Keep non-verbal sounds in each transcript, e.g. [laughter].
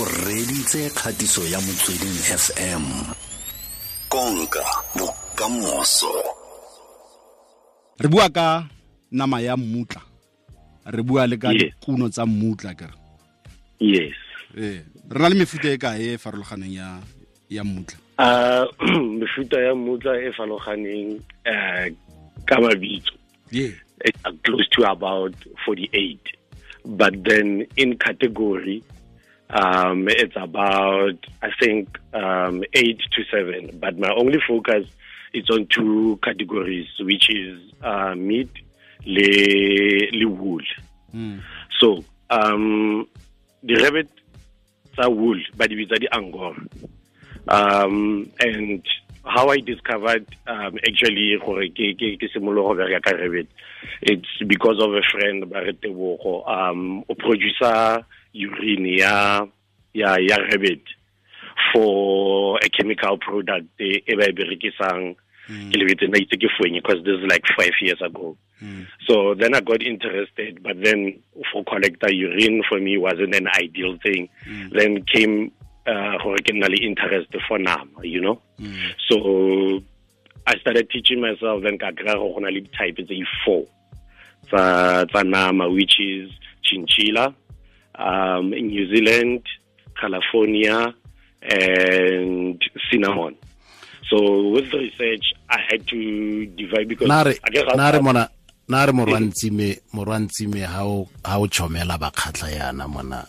o reditse kgatiso ya motsweding fm konka bokamoso. Re bua ka nama ya mmutla. Re bua le ka kuno dikuno tsa mmutla kere yes. Ee re na le mefuta e kae e farologaneng ya ya mmutla? Uh [clears throat] mefuta ya mmutla e farologaneng uh ka mabitso. Yeah. it's close to about 48 but then in category um it's about i think um 8 to 7 but my only focus is on two categories which is uh meat le le wool. Mm. so um the rabbit tsa wool ba di bitsa di angora um and how i discovered um actually it's because of a friend ba re tebogo. Um o producer urine ya ya ya rabbit for a chemical product e e ba e berekisang ke lebetse na itse ke fwenye because this is like five years ago Mm. so then I got interested, but then for collector urine for me wasn't an ideal thing. Then came uh, originally interest for NAM, you know. Mm. So I started teaching myself. Then kakra go na le type it's a four. Tsa tsa nama, which is chinchilla, um, New Zealand, California, and cinnamon. So with the research, I had to divide because nare, I guess nare mona na re morwantsime morwantsime ha o ha o chomela bakgatla yana mona.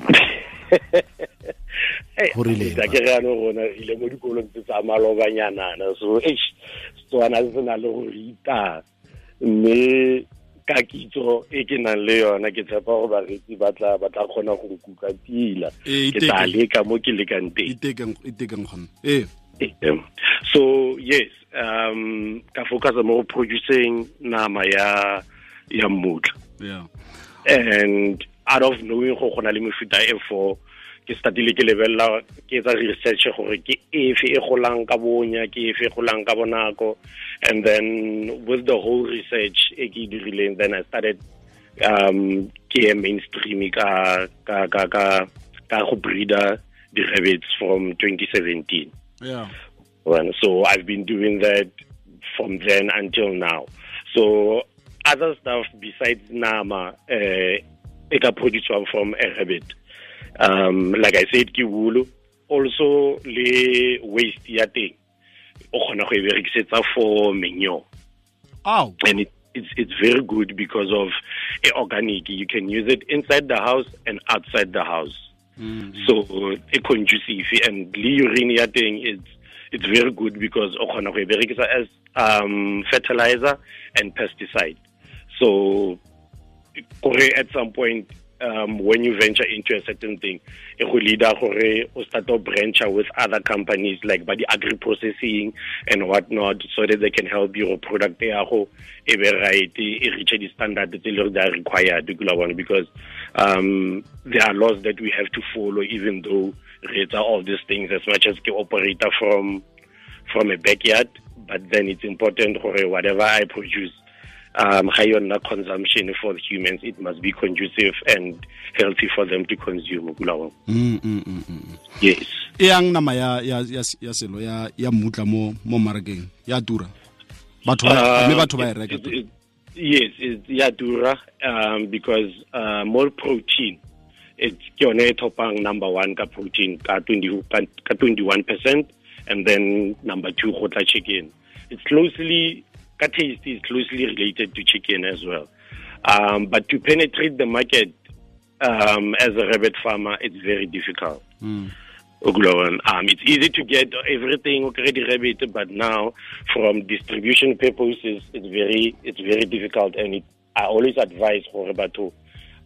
[laughs] Rileng, ga ke re gona ile mo dikolong tse tsa malobanyanana so eish tswana se na le go ita mme ka kitso e ke nang le yona ke tshepa gore baretsi ba tla ba tla kgona go kuka tila Eh, ke tla leka mo ke lekang teng. Um, so yes um ka focusa mo go producing nama ya ya mmutla. Yeah. and out of knowing go gona le mefuta e four ke startile ke lebelela ke etsa research gore ke efe e golang ka bonya ke efe e golang ka bonako and then with the whole research e ke e dirileng then i started um ke ye mainstream ka ka ka ka ka go breeder the rabbits from 2017 yeah. well, so I've been doing that from then until now. So other stuff besides nama, uh, it can produce from a rabbit. Um, like I said, ke wool. Also, le waste ya teng. O kgona go e berekisetsa for manure Ow. and it, it's it's very good because of eh, organic. You can use it inside the house and outside the house. Mm. So e conducive and le urine ya teng it's it's very good because o kgona go e berekisa as um fertilizer and pesticide. So gore at some point um, when you venture into a certain thing, it will lead gore o start to out with other companies like the agri processing and whatnot, so that they can help you product right, e reach the standard that are required because um, there are laws that we have to follow, even though it's all these things as much as ke operator from from a backyard, but then it's important for whatever I produce um, high on consumption for the humans, it must be conducive and healthy for them to consume. Gulawa. Mm, mm, mm, mm, mm. Yes. e yang nama ya ya ya ya selo ya ya mutla mo mo marakeng ya dura batho ba me batho ba e yes reka it- it's Yadura um, because uh, more protein. It's yone topang number one ka protein ka 20 ka ka 21 percent, and then number two tla chicken. It's closely ka taste is closely related to chicken as well. Um, but to penetrate the market um, as a rabbit farmer, it's very difficult. Mm. Um, it's easy to get everything already rabbit, but now from distribution purposes, it's very it's very difficult. And it, I always advise for batho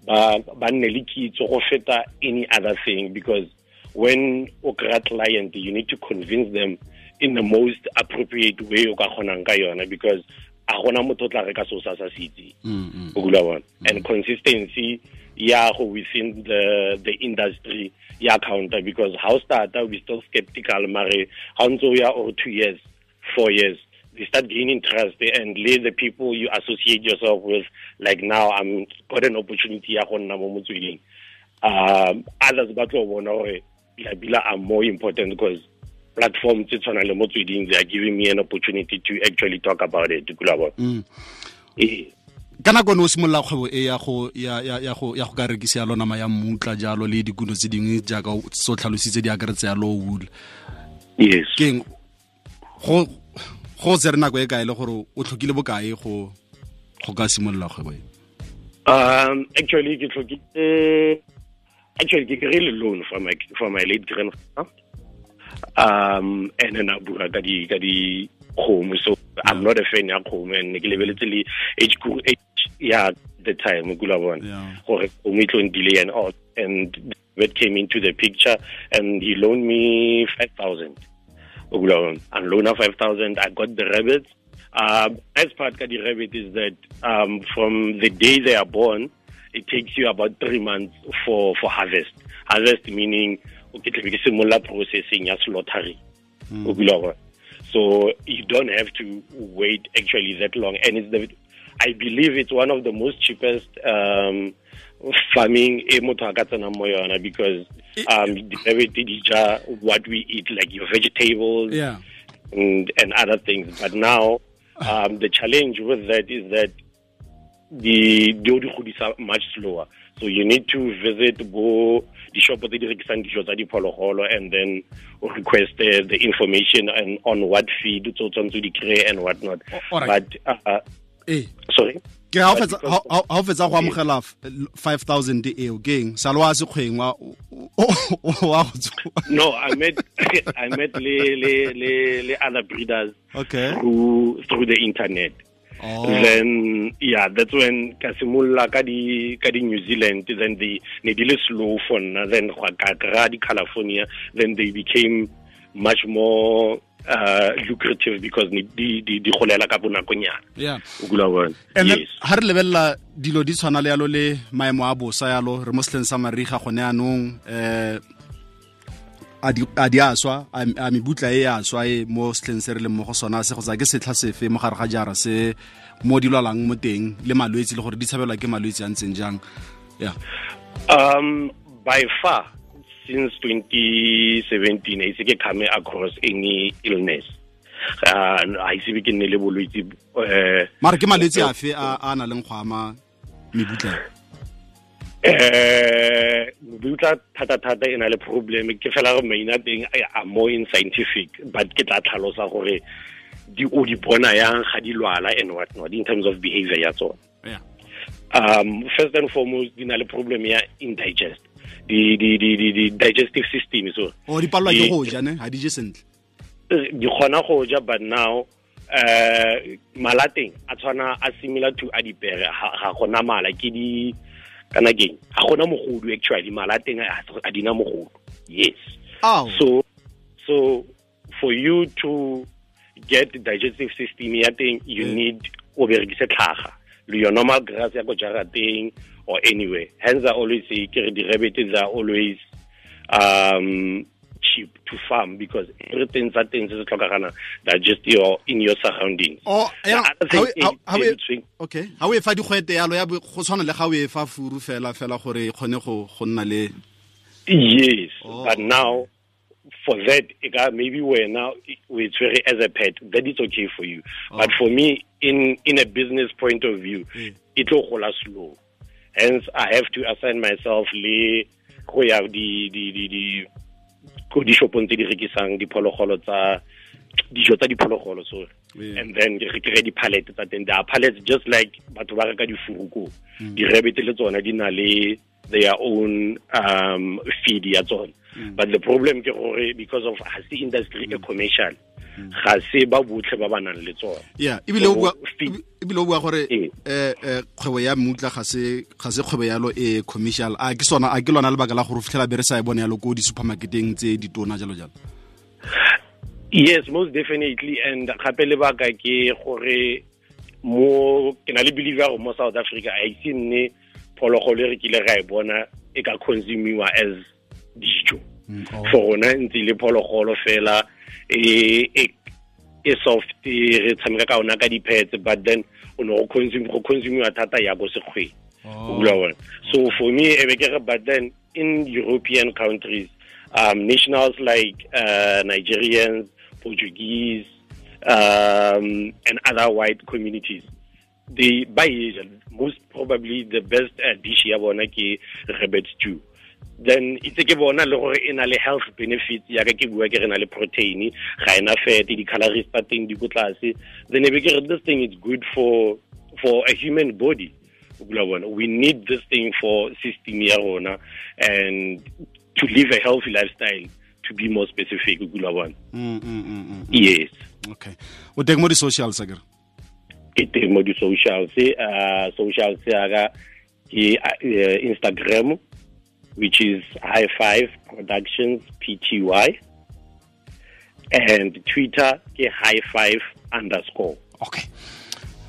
ba ba nne le kitso go feta any other thing because when o kry client, you need to convince them in the most appropriate way o ka kgonang ka yona because a gona motho o tla reka seo sa sa se mm. o kula bona and consistency ya go within the the industry ya counter because how starta we still skeptical mare how ntse o ya or two years four years they start gaining trust and le the people you associate yourself with like now i'm got an opportunity ya go nna mo motsweding. Um others ba tlo bona gore dilabila are more important because platform tse tshwana le motsweding they are giving me an opportunity to actually talk about it kula bona. Mm. ee ka nako ne o simolola kgwebo e ya go ya go ka rekisa yalo nama ya mmutla jalo le dikuno tse dingwe jaaka se o tlhalositse di akaretse ya low wool yes. Keng? Go go tse re nako e kae le gore o tlhokile bokae go go ka simolola kgwebo e? Um, actually, ke tlhokile actually ke kry-ile loan for my for my late grandfather. Um, and then a bua ka di ka di kgomo. So I'm not a fan ya kgomo and ke lebeletse le age yeah the time kula bona. Gore kgomo e tlo delay and all and that came into the picture and he loaned me 5000. Ukula and loan of 5000 I got the rabbits. Um, nice part ka di rabbit is that um, from the day they are born, it takes you about three months for for harvest. Harvest meaning okay, tlabe ke simolola processing ya slaughtering. O bula gore. So you don't have to wait actually that long, and it's the I believe it's one of the most cheapest um, farming e motho a ka tsenang mo yona because um, rabbit di ja what we eat like your vegetables yeah and, and other things. But now, [sighs] um, the challenge with that is that the the are much slower. So you need to visit bo the shop tse di rekisang dijo tsa diphologolo and then request uh, the information and on what feed tse o tshwanetse di kry and what not. O- alright. But uh, ee sorry. ke ga o But fetsa because ha- o fetsa go amogela f- 5000 eo keng sa le wa sekgweng wa o- o- wa go tswa No, I met [laughs] I met le, le, le, le other breeders okay through through the internet. Oh. Then yeah that's when ka simolola ka di ka di New Zealand then they ne di le slow for nna then gwa ka kry di California then they became much more uh, lucrative because ne di di di golela ka bonakonyana. Yeah. O kula bona. And yes. ha re lebelela dilo di tshwana le yalo le maemo a bosa yalo re mo setleng sa mariga gone anong eh a di a swa a a mebutla e a aswa e mo setlheng se re leng mo go sona se go tsa ke setlha sefe mo gare ga jara se mo di lwalang mo teng le malwetse le gore di tshabelwa ke malwetse a ntseng jang? Yeah. Um by far since 2017 I ke come across any illness. Uh, I ise ke nne le bolwetse mara ke malwetse afe a a nang leng go ama mebutla eh butla thata thata e na le problem ke fela gore maina teng a more in scientific but ke tla tlhalosa gore di o di bona yang ga di lwala and what not in terms of behavior ya tsona yeah. Um first and foremost di na le problem ya indigest. Di di di di, di digestive system so. O di palwa ke go ja ne? Ga di je sentle. Di kgona go ja but now uh malateng a tshwana a similar to a dipere ga ga gona mala ke di kana keng? Ga gona mogodu actually malateng a a dina mogodu yes. Aw so so for you to get digestive system ya teng you Mm. need o berekise tlhaga. Le your normal grass ya ko jarateng or anywhere. Hence i always say ke re di-rabbits are always um cheap to farm because everything tsa teng se se tlhokagana that just your in your surroundings o The other thing ha is- is between- okay o e fa digwete yalo ya go tshwana le ga o e fa furu fela fela gore e kgone go go nna le Yes, Oh. but now for that, maybe we're now it's very as a pet that is okay for you. But for me, in in a business point of view, Mm. it will go slow. Hence, I have to assign myself le go ya di di di di ko di shopong tse di rekisang diphologolo tsa dijo tsa diphologolo so. Yeah. and then re kry di pallet tsa teng. There are pallets just like batho ba reka difuruko di-rabbit le tsona di na le their own um feed ya tsona. But the problem ke gore because of ha se industry e commercial ga se ba botlhe ba ba nang le tsona. E ebile o bua gore Ee. eh eh kgwebo ya mmutla ga se ga se kgwebo yalo e commercial. A ke sona a ke lona lebaka la gore o fitlhela be re sa e bone yalo ko di-supermarketeng tse ditona jalo jalo. Yes most definitely. And gape lebaka ke gore mo ke na le believe ya gore mo south africa a ise nne phologolo e re kile ga e bona e ka consumiwa as dijo. For rona ntse le phologolo fela e soft re tshameka ka ona ka di-pets but then o ne go consumiwa thata ya ko sekgweng. O bula so for me e be ke re but then in European countries, um, nationals like uh, Nigerians, Portuguese, um, and other white communities, they buy most probably the best uh, dish ya bona ke rabbit stew then itse ke bona le gore e na le health benefits yaka ke bua ke re na le protein ga ena fat di-calories tsa teng di ko tlase. Then e be ke re this thing is good for for a human body. We need this thing for system ya rona and to live a healthy lifestyle to be more specific kula bona. Mm, mm, mm, mm. yes. Okay. O teng mo di-socials akere ke teng mo di-socials uh, socials yaka ke uh, instagram which is high five productions pty and twitter ke high five underscore. Okay.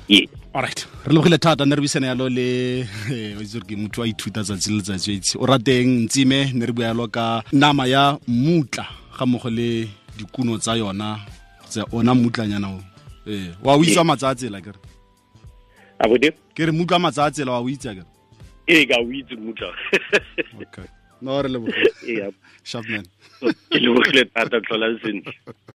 Yes alright re lebogile thata ne re buisana yalo le eh, itse ke motho a ithuta tsatsi le letsatsi. Itse o rateng ntsime ne re bua yalo ka nama ya mutla ga mmogo le dikuno tsa yona tsa ona mutlanyana o. Ee wa o itse wa matsatsela kere? Ke re mutla wa matsatsela wa o itse kere e ka o itse mutla okay. No re lebogile e sharpman ke lebogile tata tlola sentle